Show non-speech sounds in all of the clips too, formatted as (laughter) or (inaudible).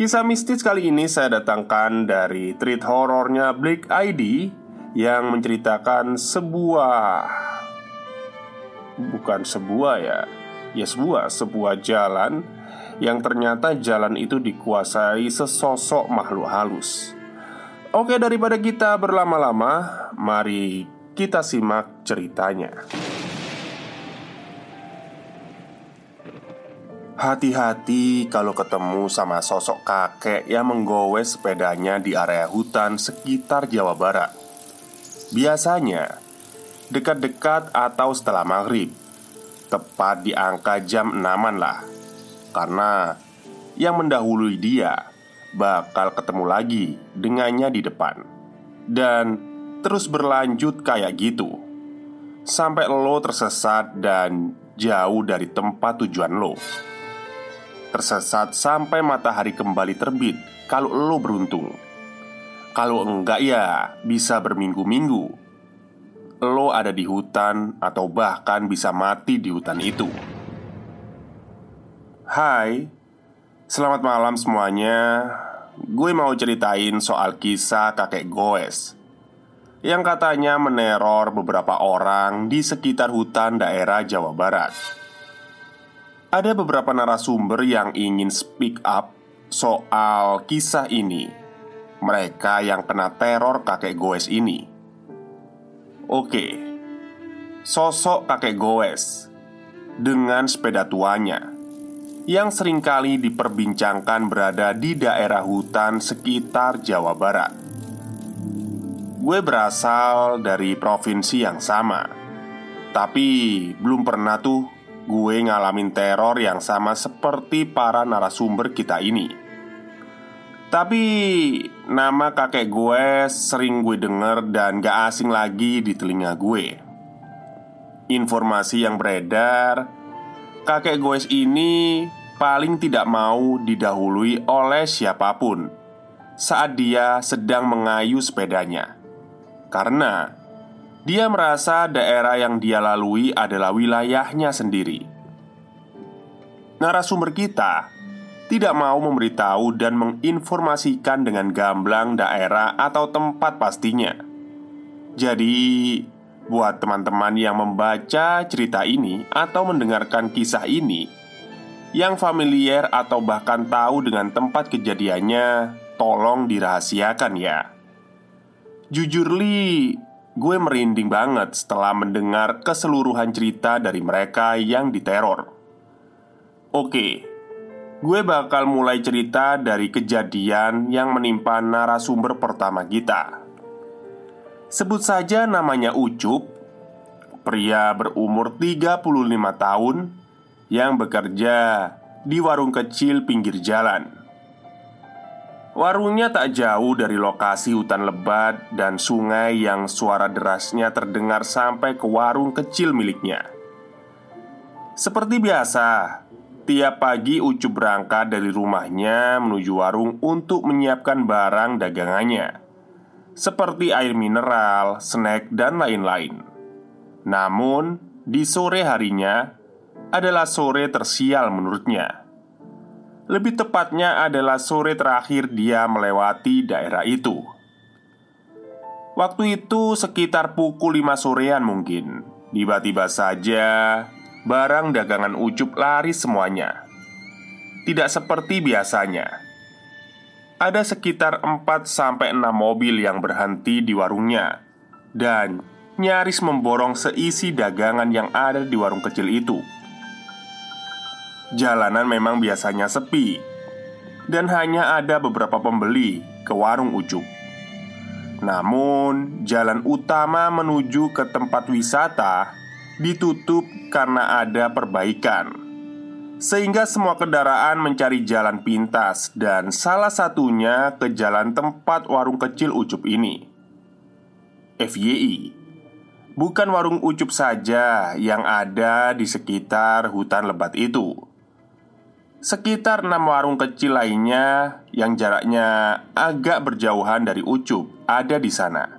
Kisah mistis kali ini saya datangkan dari treat horornya Black ID Yang menceritakan sebuah Bukan sebuah ya Ya sebuah, sebuah jalan Yang ternyata jalan itu dikuasai sesosok makhluk halus. Oke daripada kita berlama-lama Mari kita simak ceritanya Hati-hati kalau ketemu sama sosok kakek yang menggowes sepedanya di area hutan sekitar Jawa Barat. Biasanya dekat-dekat atau setelah maghrib, tepat di angka jam enaman lah, karena yang mendahului dia bakal ketemu lagi dengannya di depan, dan terus berlanjut kayak gitu. Sampai lo tersesat dan jauh dari tempat tujuan lo tersesat sampai matahari kembali terbit kalau lo beruntung. Kalau enggak ya bisa berminggu-minggu. Lo ada di hutan atau bahkan bisa mati di hutan itu. Hai, selamat malam semuanya. Gue mau ceritain soal kisah kakek goes yang katanya meneror beberapa orang di sekitar hutan daerah Jawa Barat. Ada beberapa narasumber yang ingin speak up soal kisah ini. Mereka yang kena teror kakek goes ini. Oke, sosok kakek goes dengan sepeda tuanya yang sering kali diperbincangkan berada di daerah hutan sekitar Jawa Barat. Gue berasal dari provinsi yang sama, tapi belum pernah tuh gue ngalamin teror yang sama seperti para narasumber kita ini. Tapi nama kakek gue sering gue denger dan gak asing lagi di telinga gue. Informasi yang beredar, kakek gue ini paling tidak mau didahului oleh siapa pun saat dia sedang mengayu sepedanya. Karena dia merasa daerah yang dia lalui adalah wilayahnya sendiri. Narasumber kita tidak mau memberitahu dan menginformasikan dengan gamblang daerah atau tempat pastinya. Jadi, buat teman-teman yang membaca cerita ini atau mendengarkan kisah ini yang familiar atau bahkan tahu dengan tempat kejadiannya, tolong dirahasiakan ya. Jujur li, Gue merinding banget setelah mendengar keseluruhan cerita dari mereka yang diteror. Oke, gue bakal mulai cerita dari kejadian yang menimpa narasumber pertama kita. Sebut saja namanya Ucup, pria berumur 35 tahun yang bekerja di warung kecil pinggir jalan. Warungnya tak jauh dari lokasi hutan lebat dan sungai yang suara derasnya terdengar sampai ke warung kecil miliknya. Seperti biasa, tiap pagi Ucup berangkat dari rumahnya menuju warung untuk menyiapkan barang dagangannya, seperti air mineral, snack, dan lain-lain. Namun, di sore harinya adalah sore tersial menurutnya. Lebih tepatnya adalah sore terakhir dia melewati daerah itu. Waktu itu sekitar pukul 5 sorean mungkin. Tiba-tiba saja Barang dagangan Ucup lari semuanya. Tidak seperti biasanya. Ada sekitar 4-6 mobil yang berhenti di warungnya Dan nyaris memborong seisi dagangan yang ada di warung kecil itu Jalanan memang biasanya sepi Dan hanya ada beberapa pembeli ke warung Ucup Namun, jalan utama menuju ke tempat wisata ditutup karena ada perbaikan sehingga semua kendaraan mencari jalan pintas dan salah satunya ke jalan tempat warung kecil Ucup ini. FYI, bukan warung Ucup saja yang ada di sekitar hutan lebat itu. Sekitar enam warung kecil lainnya yang jaraknya agak berjauhan dari Ucup ada di sana.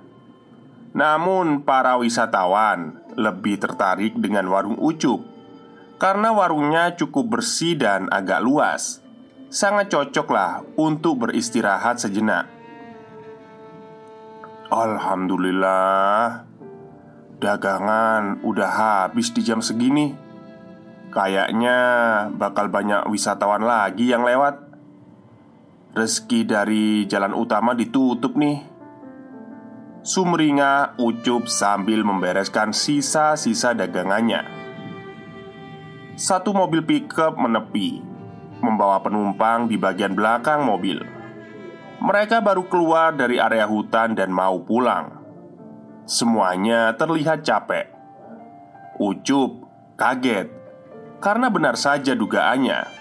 Namun, para wisatawan lebih tertarik dengan warung Ucup karena warungnya cukup bersih dan agak luas. Sangat cocoklah untuk beristirahat sejenak. Alhamdulillah, dagangan udah habis di jam segini. Kayaknya bakal banyak wisatawan lagi yang lewat. Rezeki dari jalan utama ditutup nih. Sumringah ucup sambil membereskan sisa-sisa dagangannya. Satu mobil pickup menepi, membawa penumpang di bagian belakang mobil. Mereka baru keluar dari area hutan dan mau pulang. Semuanya terlihat capek. Ucup kaget karena benar saja dugaannya.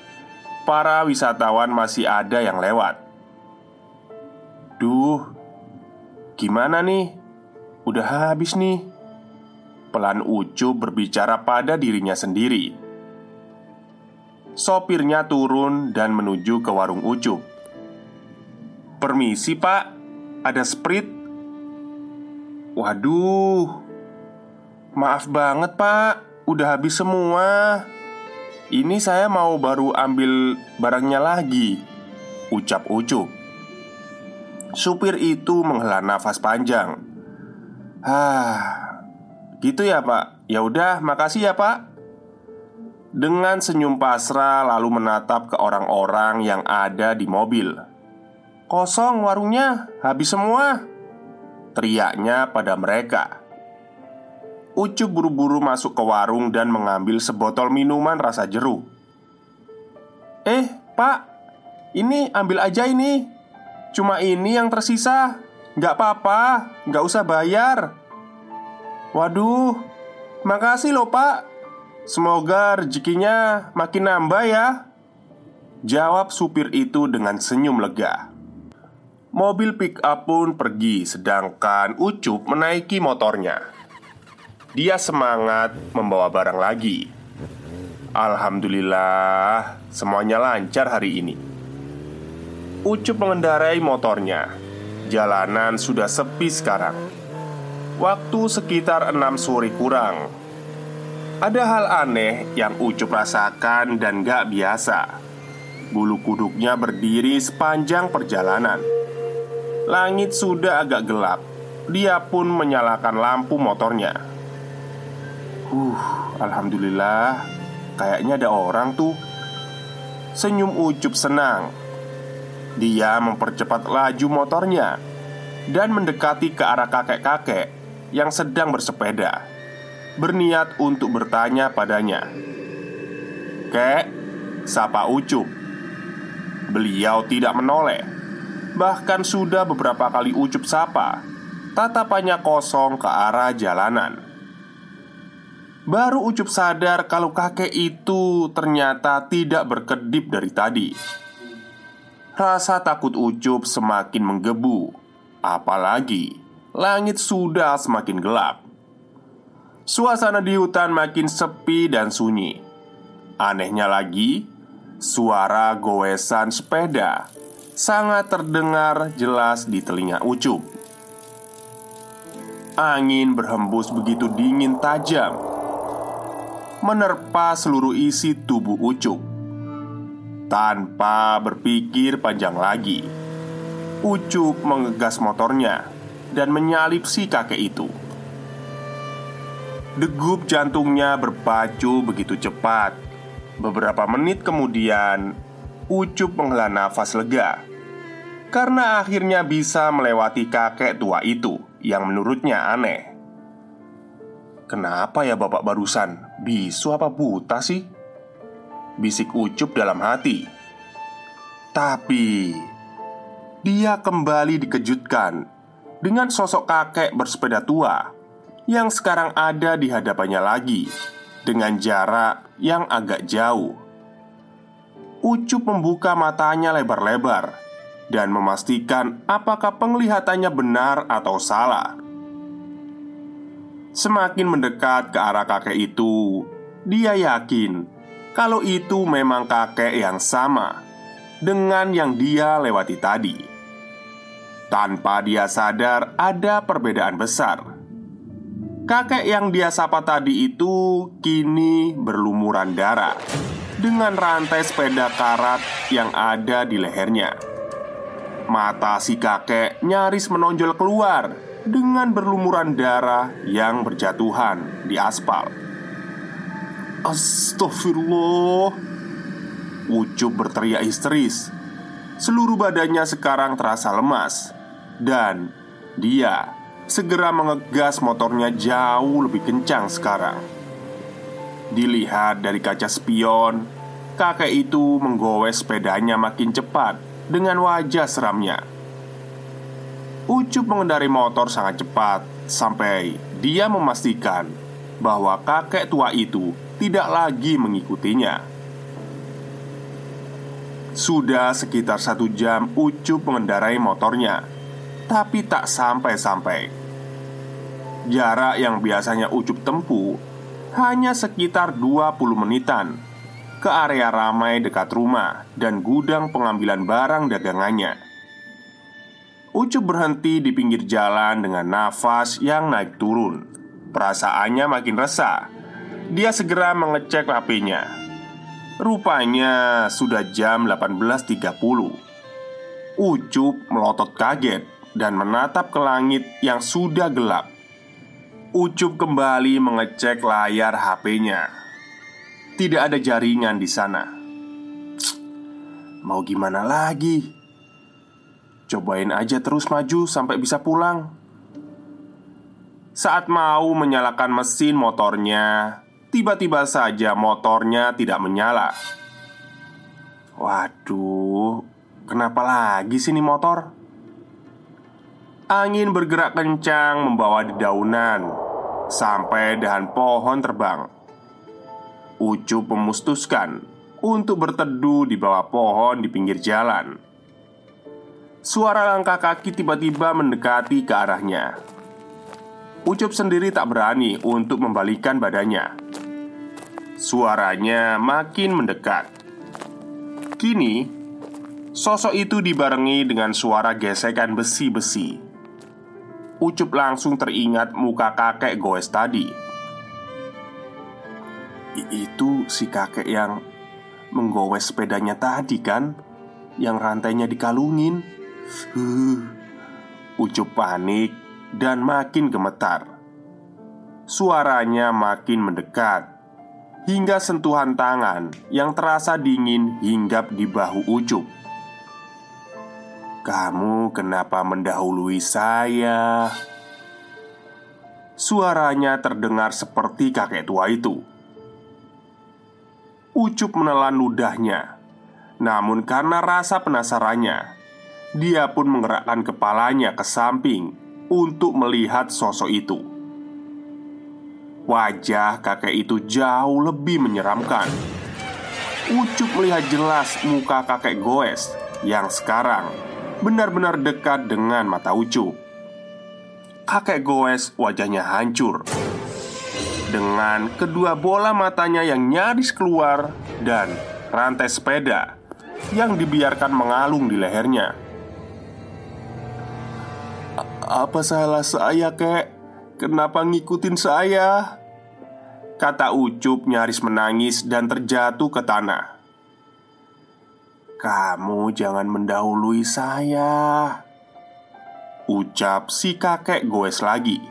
Para wisatawan masih ada yang lewat. Duh, gimana nih? Udah habis nih. Pelan Ucup berbicara pada dirinya sendiri Sopirnya turun dan menuju ke warung Ucup Permisi pak, ada sprit Waduh Maaf banget pak, udah habis semua Ini saya mau baru ambil barangnya lagi Ucap Ucup Supir itu menghela nafas panjang Hah Gitu ya pak Ya udah makasih ya pak dengan senyum pasrah, lalu menatap ke orang-orang yang ada di mobil. "Kosong warungnya, habis semua!" teriaknya pada mereka. Ucup buru-buru masuk ke warung dan mengambil sebotol minuman rasa jeruk. "Eh, Pak, ini ambil aja ini. Cuma ini yang tersisa. Nggak apa-apa, nggak usah bayar." Waduh, makasih loh, Pak. Semoga rezekinya makin nambah ya Jawab supir itu dengan senyum lega Mobil pick up pun pergi Sedangkan Ucup menaiki motornya Dia semangat membawa barang lagi. Alhamdulillah Semuanya lancar hari ini. Ucup mengendarai motornya. Jalanan sudah sepi sekarang. Waktu sekitar 6 sore kurang. Ada hal aneh yang Ucup rasakan dan gak biasa. Bulu kuduknya berdiri sepanjang perjalanan. Langit sudah agak gelap. Dia pun menyalakan lampu motornya Uh, Alhamdulillah Kayaknya ada orang tuh Senyum Ucup senang Dia mempercepat laju motornya Dan mendekati ke arah kakek-kakek Yang sedang bersepeda berniat untuk bertanya padanya. "Kek, sapa Ucup." Beliau tidak menoleh. Bahkan sudah beberapa kali Ucup sapa, tatapannya kosong ke arah jalanan. Baru Ucup sadar kalau kakek itu ternyata tidak berkedip dari tadi. Rasa takut Ucup semakin menggebu, apalagi langit sudah semakin gelap. Suasana di hutan makin sepi dan sunyi. Anehnya lagi, suara goesan sepeda sangat terdengar jelas di telinga Ucup. Angin berhembus begitu dingin tajam, menerpa seluruh isi tubuh Ucup. Tanpa berpikir panjang lagi, Ucup mengegas motornya dan menyalip si kakek itu. Degup jantungnya berpacu begitu cepat. Beberapa menit kemudian, Ucup menghela nafas lega karena akhirnya bisa melewati kakek tua itu yang menurutnya aneh. Kenapa ya bapak barusan? Bisu apa buta sih? Bisik Ucup dalam hati. Tapi Dia kembali dikejutkan Dengan sosok kakek bersepeda tua Yang sekarang ada di hadapannya lagi Dengan jarak yang agak jauh. Ucup membuka matanya lebar-lebar Dan memastikan apakah penglihatannya benar atau salah Semakin mendekat ke arah kakek itu Dia yakin kalau itu memang kakek yang sama dengan yang dia lewati tadi. Tanpa dia sadar, ada perbedaan besar. Kakek yang dia sapa tadi itu kini berlumuran darah dengan rantai sepeda karat yang ada di lehernya. Mata si kakek nyaris menonjol keluar dengan berlumuran darah yang berjatuhan di aspal. Astagfirullah Ucup berteriak histeris. Seluruh badannya sekarang terasa lemas. Dan dia segera mengegas motornya jauh lebih kencang sekarang. Dilihat dari kaca spion Kakek itu menggowes sepedanya makin cepat Dengan wajah seramnya Ucup mengendari motor sangat cepat Sampai dia memastikan Bahwa kakek tua itu tidak lagi mengikutinya. Sudah sekitar satu jam Ucup mengendarai motornya Tapi tak sampai-sampai Jarak yang biasanya Ucup tempuh Hanya sekitar 20 menitan Ke area ramai dekat rumah Dan gudang pengambilan barang dagangannya Ucup berhenti di pinggir jalan dengan nafas yang naik turun Perasaannya makin resah dia segera mengecek HP-nya. Rupanya sudah jam 18.30. Ucup melotot kaget dan menatap ke langit yang sudah gelap. Ucup kembali mengecek layar HP-nya. Tidak ada jaringan di sana. Mau gimana lagi? Cobain aja terus maju sampai bisa pulang. Saat mau menyalakan mesin motornya, Tiba-tiba saja motornya tidak menyala Waduh, kenapa lagi sini motor? Angin bergerak kencang membawa dedaunan Sampai dahan pohon terbang Ucup memustuskan untuk berteduh di bawah pohon di pinggir jalan Suara langkah kaki tiba-tiba mendekati ke arahnya Ucup sendiri tak berani untuk membalikan badannya Suaranya makin mendekat. Kini, sosok itu dibarengi dengan suara gesekan besi-besi. Ucup langsung teringat muka kakek goes tadi. Itu si kakek yang menggowes sepedanya tadi kan? Yang rantainya dikalungin. Huh. Ucup panik dan makin gemetar. Suaranya makin mendekat hingga sentuhan tangan yang terasa dingin hinggap di bahu Ucup. "Kamu kenapa mendahului saya?" Suaranya terdengar seperti kakek tua itu. Ucup menelan ludahnya, namun karena rasa penasarannya, dia pun menggerakkan kepalanya ke samping untuk melihat sosok itu. Wajah kakek itu jauh lebih menyeramkan. Ucup melihat jelas muka kakek goes yang sekarang benar-benar dekat dengan mata Ucup. Kakek goes wajahnya hancur dengan kedua bola matanya yang nyaris keluar dan rantai sepeda yang dibiarkan mengalung di lehernya. Apa salah saya, kek? Kenapa ngikutin saya? Kata Ucup nyaris menangis dan terjatuh ke tanah Kamu jangan mendahului saya Ucap si kakek goes lagi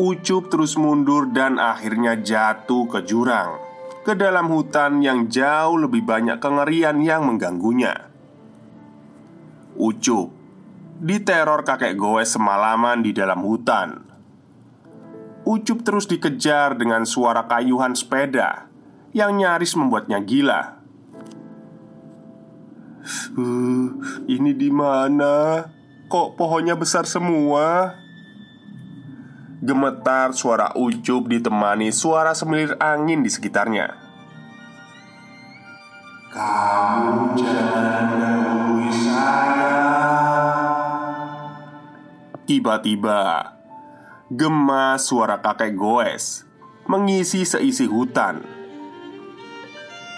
Ucup terus mundur dan akhirnya jatuh ke jurang ke dalam hutan yang jauh lebih banyak kengerian yang mengganggunya. Ucup diteror kakek goes semalaman di dalam hutan. Ucup terus dikejar dengan suara kayuhan sepeda yang nyaris membuatnya gila. Ini di mana? Kok pohonnya besar semua? Gemetar suara Ucup ditemani suara semilir angin di sekitarnya. Kamu jangan ganggu saya. Tiba-tiba, gema suara kakek goes mengisi seisi hutan.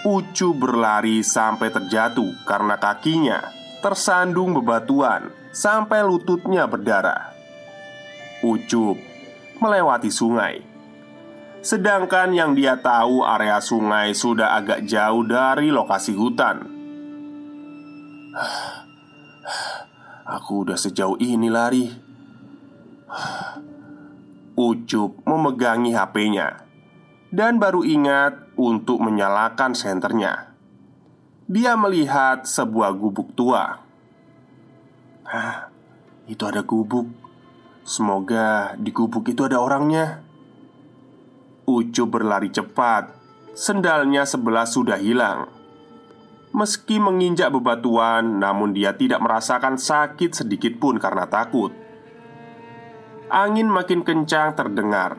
Ucu berlari sampai terjatuh karena kakinya tersandung bebatuan sampai lututnya berdarah. Ucup melewati sungai. Sedangkan yang dia tahu area sungai sudah agak jauh dari lokasi hutan. (sighs) Aku udah sejauh ini lari. Ucup memegangi HP-nya dan baru ingat untuk menyalakan senternya. Dia melihat sebuah gubuk tua. Hah, itu ada gubuk. Semoga di gubuk itu ada orangnya. Ucu berlari cepat. Sendalnya sebelah sudah hilang. Meski menginjak bebatuan, namun dia tidak merasakan sakit sedikit pun karena takut. Angin makin kencang terdengar.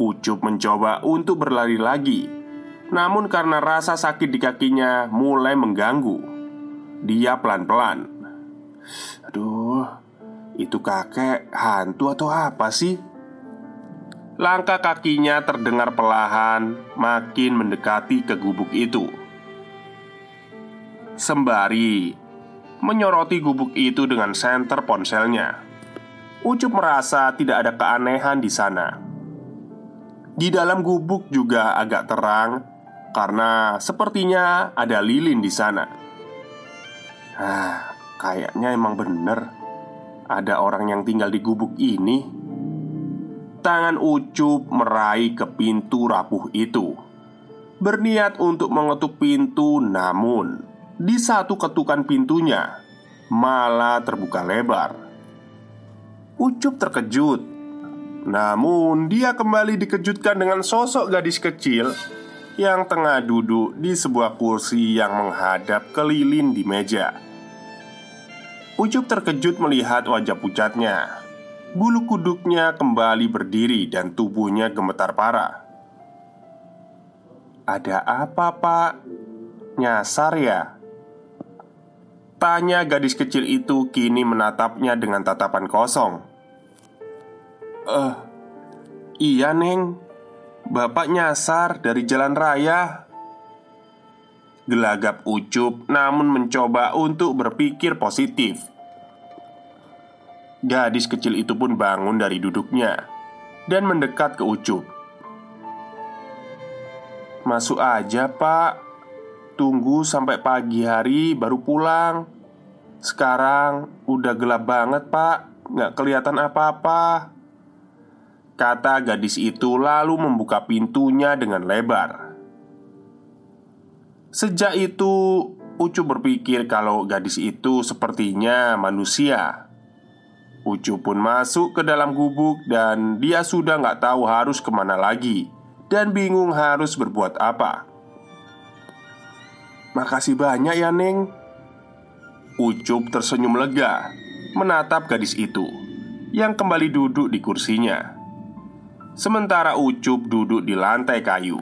Ucup mencoba untuk berlari lagi, namun karena rasa sakit di kakinya mulai mengganggu, dia pelan-pelan. Aduh, itu kakek hantu atau apa sih? Langkah kakinya terdengar perlahan makin mendekati ke gubuk itu. Sembari menyoroti gubuk itu dengan senter ponselnya, Ucup merasa tidak ada keanehan di sana. Di dalam gubuk juga agak terang karena sepertinya ada lilin di sana. Ah, kayaknya emang bener ada orang yang tinggal di gubuk ini. Tangan Ucup meraih ke pintu rapuh itu, berniat untuk mengetuk pintu, namun di satu ketukan pintunya malah terbuka lebar. Ucup terkejut, namun dia kembali dikejutkan dengan sosok gadis kecil yang tengah duduk di sebuah kursi yang menghadap ke lilin di meja. Ucup terkejut melihat wajah pucatnya. Bulu kuduknya kembali berdiri dan tubuhnya gemetar parah. "Ada apa, Pak? Nyasar ya?" Tanya gadis kecil itu kini menatapnya dengan tatapan kosong. "Eh, uh, iya, Neng. Bapak nyasar dari jalan raya." Gelagap Ucup namun mencoba untuk berpikir positif Gadis kecil itu pun bangun dari duduknya Dan mendekat ke Ucup Masuk aja pak Tunggu sampai pagi hari baru pulang Sekarang udah gelap banget pak Nggak kelihatan apa-apa Kata gadis itu lalu membuka pintunya dengan lebar Sejak itu, Ucu berpikir kalau gadis itu sepertinya manusia. Ucu pun masuk ke dalam gubuk dan dia sudah nggak tahu harus ke mana lagi dan bingung harus berbuat apa. Makasih banyak ya Neng Ucup tersenyum lega Menatap gadis itu Yang kembali duduk di kursinya. Sementara Ucup duduk di lantai kayu.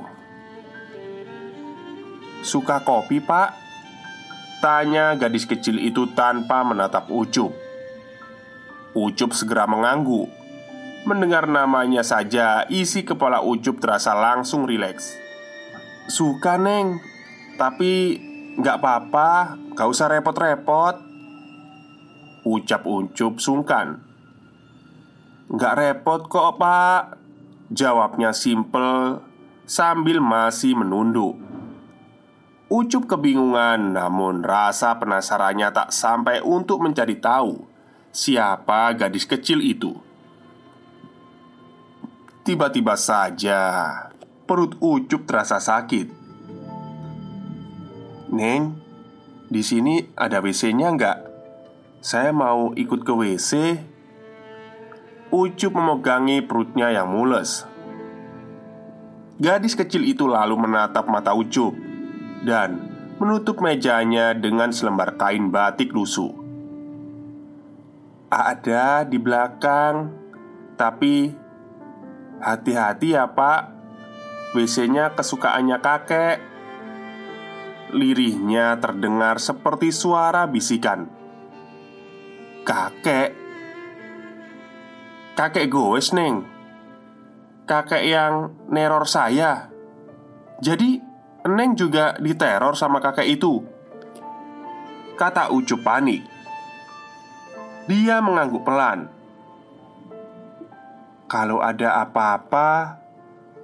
Suka kopi pak? Tanya gadis kecil itu tanpa menatap Ucup Ucup segera mengangguk. Mendengar namanya saja Isi kepala Ucup terasa langsung rileks. Suka neng Tapi nggak apa-apa Gak usah repot-repot. Ucap Ucup sungkan. Nggak repot kok pak. Jawabnya simple Sambil masih menunduk. Ucup kebingungan, namun rasa penasarannya tak sampai untuk mencari tahu siapa gadis kecil itu. Tiba-tiba saja perut Ucup terasa sakit Neng, di sini ada WC-nya nggak? Saya mau ikut ke WC. Ucup memegangi perutnya yang mules. Gadis kecil itu lalu menatap mata Ucup dan menutup mejanya dengan selembar kain batik lusuh. Ada di belakang, tapi hati-hati ya, Pak. WC-nya kesukaannya kakek. Lirihnya terdengar seperti suara bisikan. Kakek. Kakek goes neng. Kakek yang neror saya. Jadi Neng juga diteror sama kakek itu. Kata Ucup panik Dia mengangguk pelan. Kalau ada apa-apa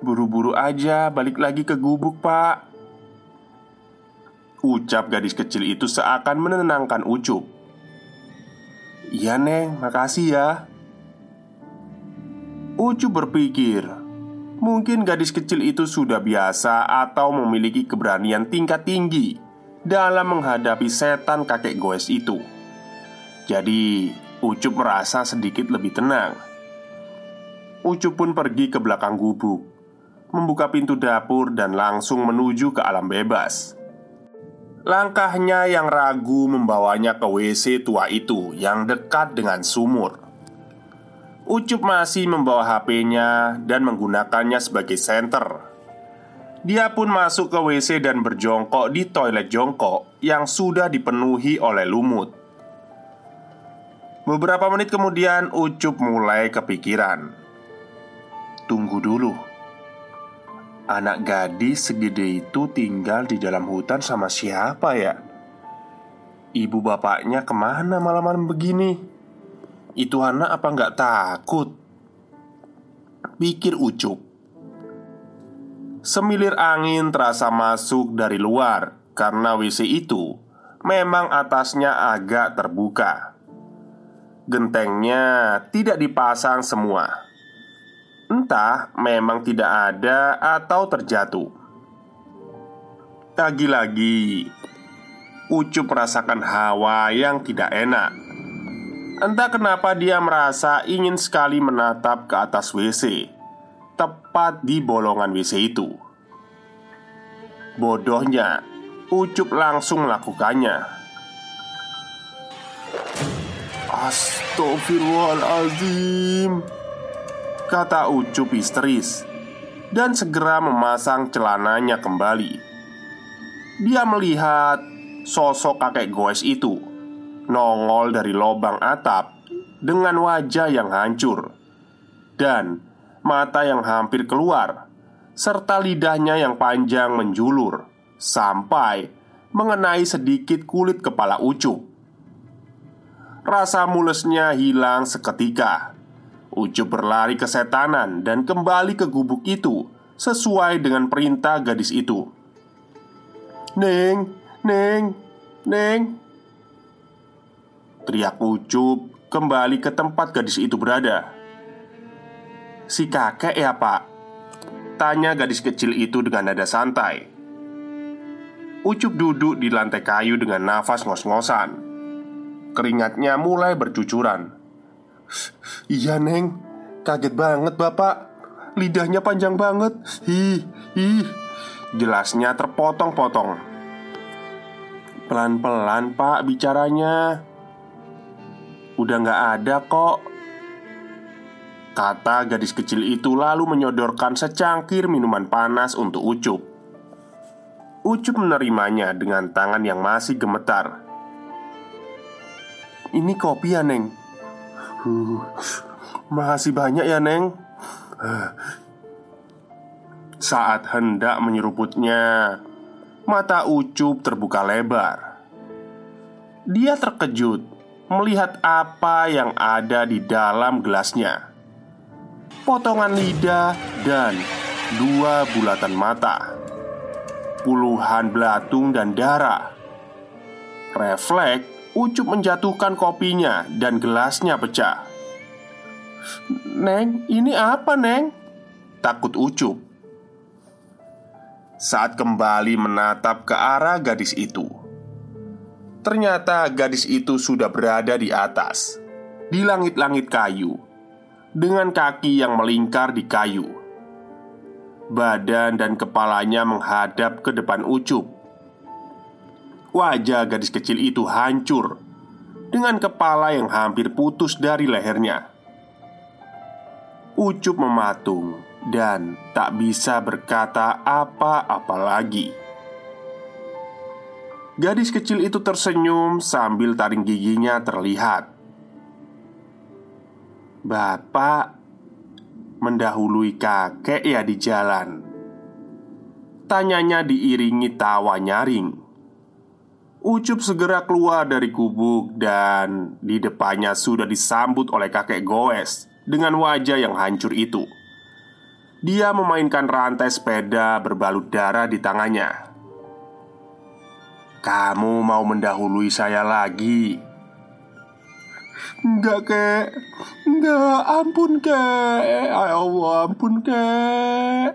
Buru-buru aja balik lagi ke gubuk pak Ucap gadis kecil itu seakan menenangkan Ucup. Iya Neng, makasih ya. Ucup berpikir Mungkin gadis kecil itu sudah biasa atau memiliki keberanian tingkat tinggi Dalam menghadapi setan kakek goes itu. Jadi Ucup merasa sedikit lebih tenang. Ucup pun pergi ke belakang gubuk Membuka pintu dapur dan langsung menuju ke alam bebas Langkahnya yang ragu membawanya ke WC tua itu yang dekat dengan sumur. Ucup masih membawa HP-nya dan menggunakannya sebagai senter. Dia pun masuk ke WC dan berjongkok di toilet jongkok yang sudah dipenuhi oleh lumut. Beberapa menit kemudian, Ucup mulai kepikiran. Tunggu dulu. Anak gadis segede itu tinggal di dalam hutan sama siapa ya? Ibu bapaknya ke mana malam-malam begini? Itu anak apa nggak takut? Pikir Ucup Semilir angin terasa masuk dari luar Karena WC itu memang atasnya agak terbuka Gentengnya tidak dipasang semua Entah memang tidak ada atau terjatuh. Lagi-lagi Ucup merasakan hawa yang tidak enak. Entah kenapa dia merasa ingin sekali menatap ke atas WC Tepat di bolongan WC itu. Bodohnya Ucup langsung melakukannya. Astagfirullahaladzim Kata Ucup histeris Dan segera memasang celananya kembali. Dia melihat sosok kakek goes itu Nongol dari lubang atap Dengan wajah yang hancur Dan mata yang hampir keluar Serta lidahnya yang panjang menjulur Sampai mengenai sedikit kulit kepala Ucup. Rasa mulesnya hilang seketika Ucup berlari ke setanan dan kembali ke gubuk itu Sesuai dengan perintah gadis itu. Neng, Neng, Neng. Teriak Ucup kembali ke tempat gadis itu berada. Si kakek ya pak? Tanya gadis kecil itu dengan nada santai. Ucup duduk di lantai kayu dengan nafas ngos-ngosan. Keringatnya mulai bercucuran Iya neng. Kaget banget bapak. Lidahnya panjang banget. Ih, ih. Jelasnya terpotong-potong. Pelan-pelan pak bicaranya. Udah gak ada kok. Kata gadis kecil itu lalu menyodorkan secangkir minuman panas untuk Ucup. Ucup menerimanya dengan tangan yang masih gemetar. Ini kopi ya Neng Makasih banyak ya Neng. Saat hendak menyeruputnya Mata Ucup terbuka lebar. Dia terkejut Melihat apa yang ada di dalam gelasnya. Potongan lidah dan dua bulatan mata. Puluhan belatung dan darah. Refleks Ucup menjatuhkan kopinya dan gelasnya pecah Neng, ini apa Neng? Takut Ucup saat kembali menatap ke arah gadis itu. Ternyata gadis itu sudah berada di atas, di langit-langit kayu, dengan kaki yang melingkar di kayu. Badan dan kepalanya menghadap ke depan Ucup. Wajah gadis kecil itu hancur dengan kepala yang hampir putus dari lehernya. Ucup mematung dan tak bisa berkata apa-apa lagi. Gadis kecil itu tersenyum sambil taring giginya terlihat. Bapak mendahului kakek ya di jalan. Tanyanya diiringi tawa nyaring. Ucup segera keluar dari gubuk dan di depannya sudah disambut oleh kakek goes dengan wajah yang hancur itu. Dia memainkan rantai sepeda berbalut darah di tangannya. "Kamu mau mendahului saya lagi?" "Enggak, kek. Enggak, ampun, kek. Ya Allah, ampun, kek."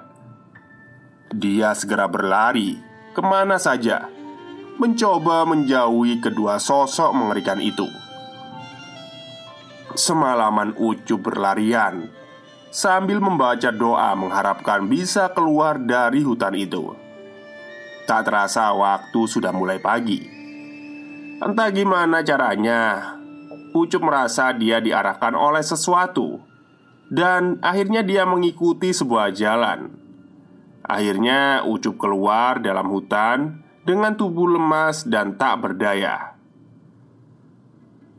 Dia segera berlari ke mana saja, mencoba menjauhi kedua sosok mengerikan itu. Semalaman Ucup berlarian sambil membaca doa mengharapkan bisa keluar dari hutan itu. Tak terasa waktu sudah mulai pagi. Entah gimana caranya, Ucup merasa dia diarahkan oleh sesuatu dan akhirnya dia mengikuti sebuah jalan. Akhirnya Ucup keluar dalam hutan dengan tubuh lemas dan tak berdaya.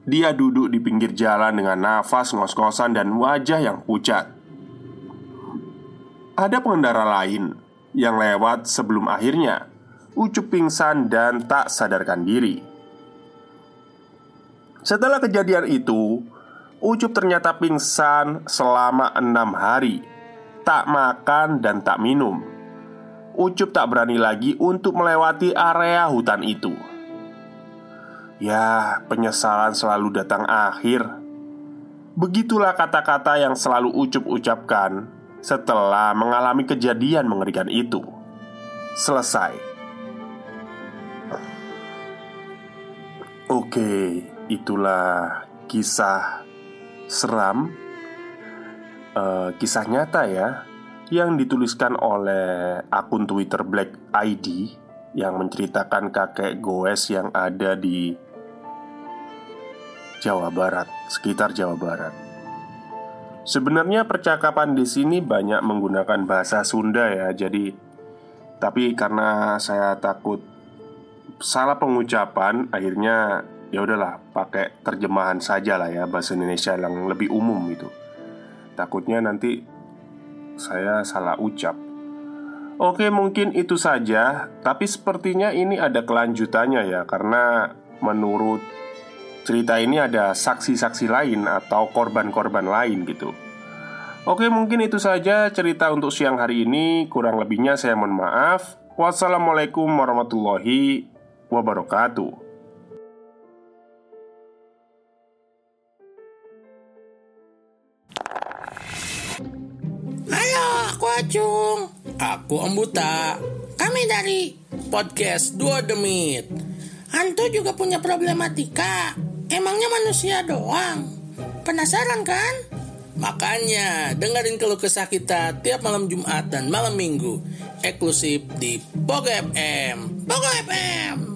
Dia duduk di pinggir jalan dengan nafas ngos-ngosan dan wajah yang pucat. Ada pengendara lain yang lewat sebelum akhirnya Ucup pingsan dan tak sadarkan diri. Setelah kejadian itu, Ucup ternyata pingsan selama enam hari, tak makan dan tak minum. Ucup tak berani lagi untuk melewati area hutan itu. Ya, penyesalan selalu datang akhir. Begitulah kata-kata yang selalu Ucup ucapkan setelah mengalami kejadian mengerikan itu. Selesai. Oke, itulah kisah seram, uh, kisah nyata ya, yang dituliskan oleh akun Twitter Black ID yang menceritakan kakek goes yang ada di Jawa Barat, sekitar Jawa Barat. Sebenarnya percakapan di sini banyak menggunakan bahasa Sunda ya, jadi tapi karena saya takut salah pengucapan, akhirnya ya udahlah pakai terjemahan saja lah ya bahasa Indonesia yang lebih umum itu. Takutnya nanti saya salah ucap. Oke, mungkin itu saja, tapi sepertinya ini ada kelanjutannya ya karena menurut cerita ini ada saksi-saksi lain atau korban-korban lain gitu. Oke, mungkin itu saja cerita untuk siang hari ini. Kurang lebihnya saya mohon maaf. Wassalamualaikum warahmatullahi wabarakatuh. Acung. Aku Ambuta. Kami dari podcast Dua Demit. Hantu juga punya problematika Emangnya manusia doang? Penasaran kan? Makanya dengerin keluh kesah kita tiap malam Jumat dan malam Minggu eksklusif di Pogo FM. Pogo FM.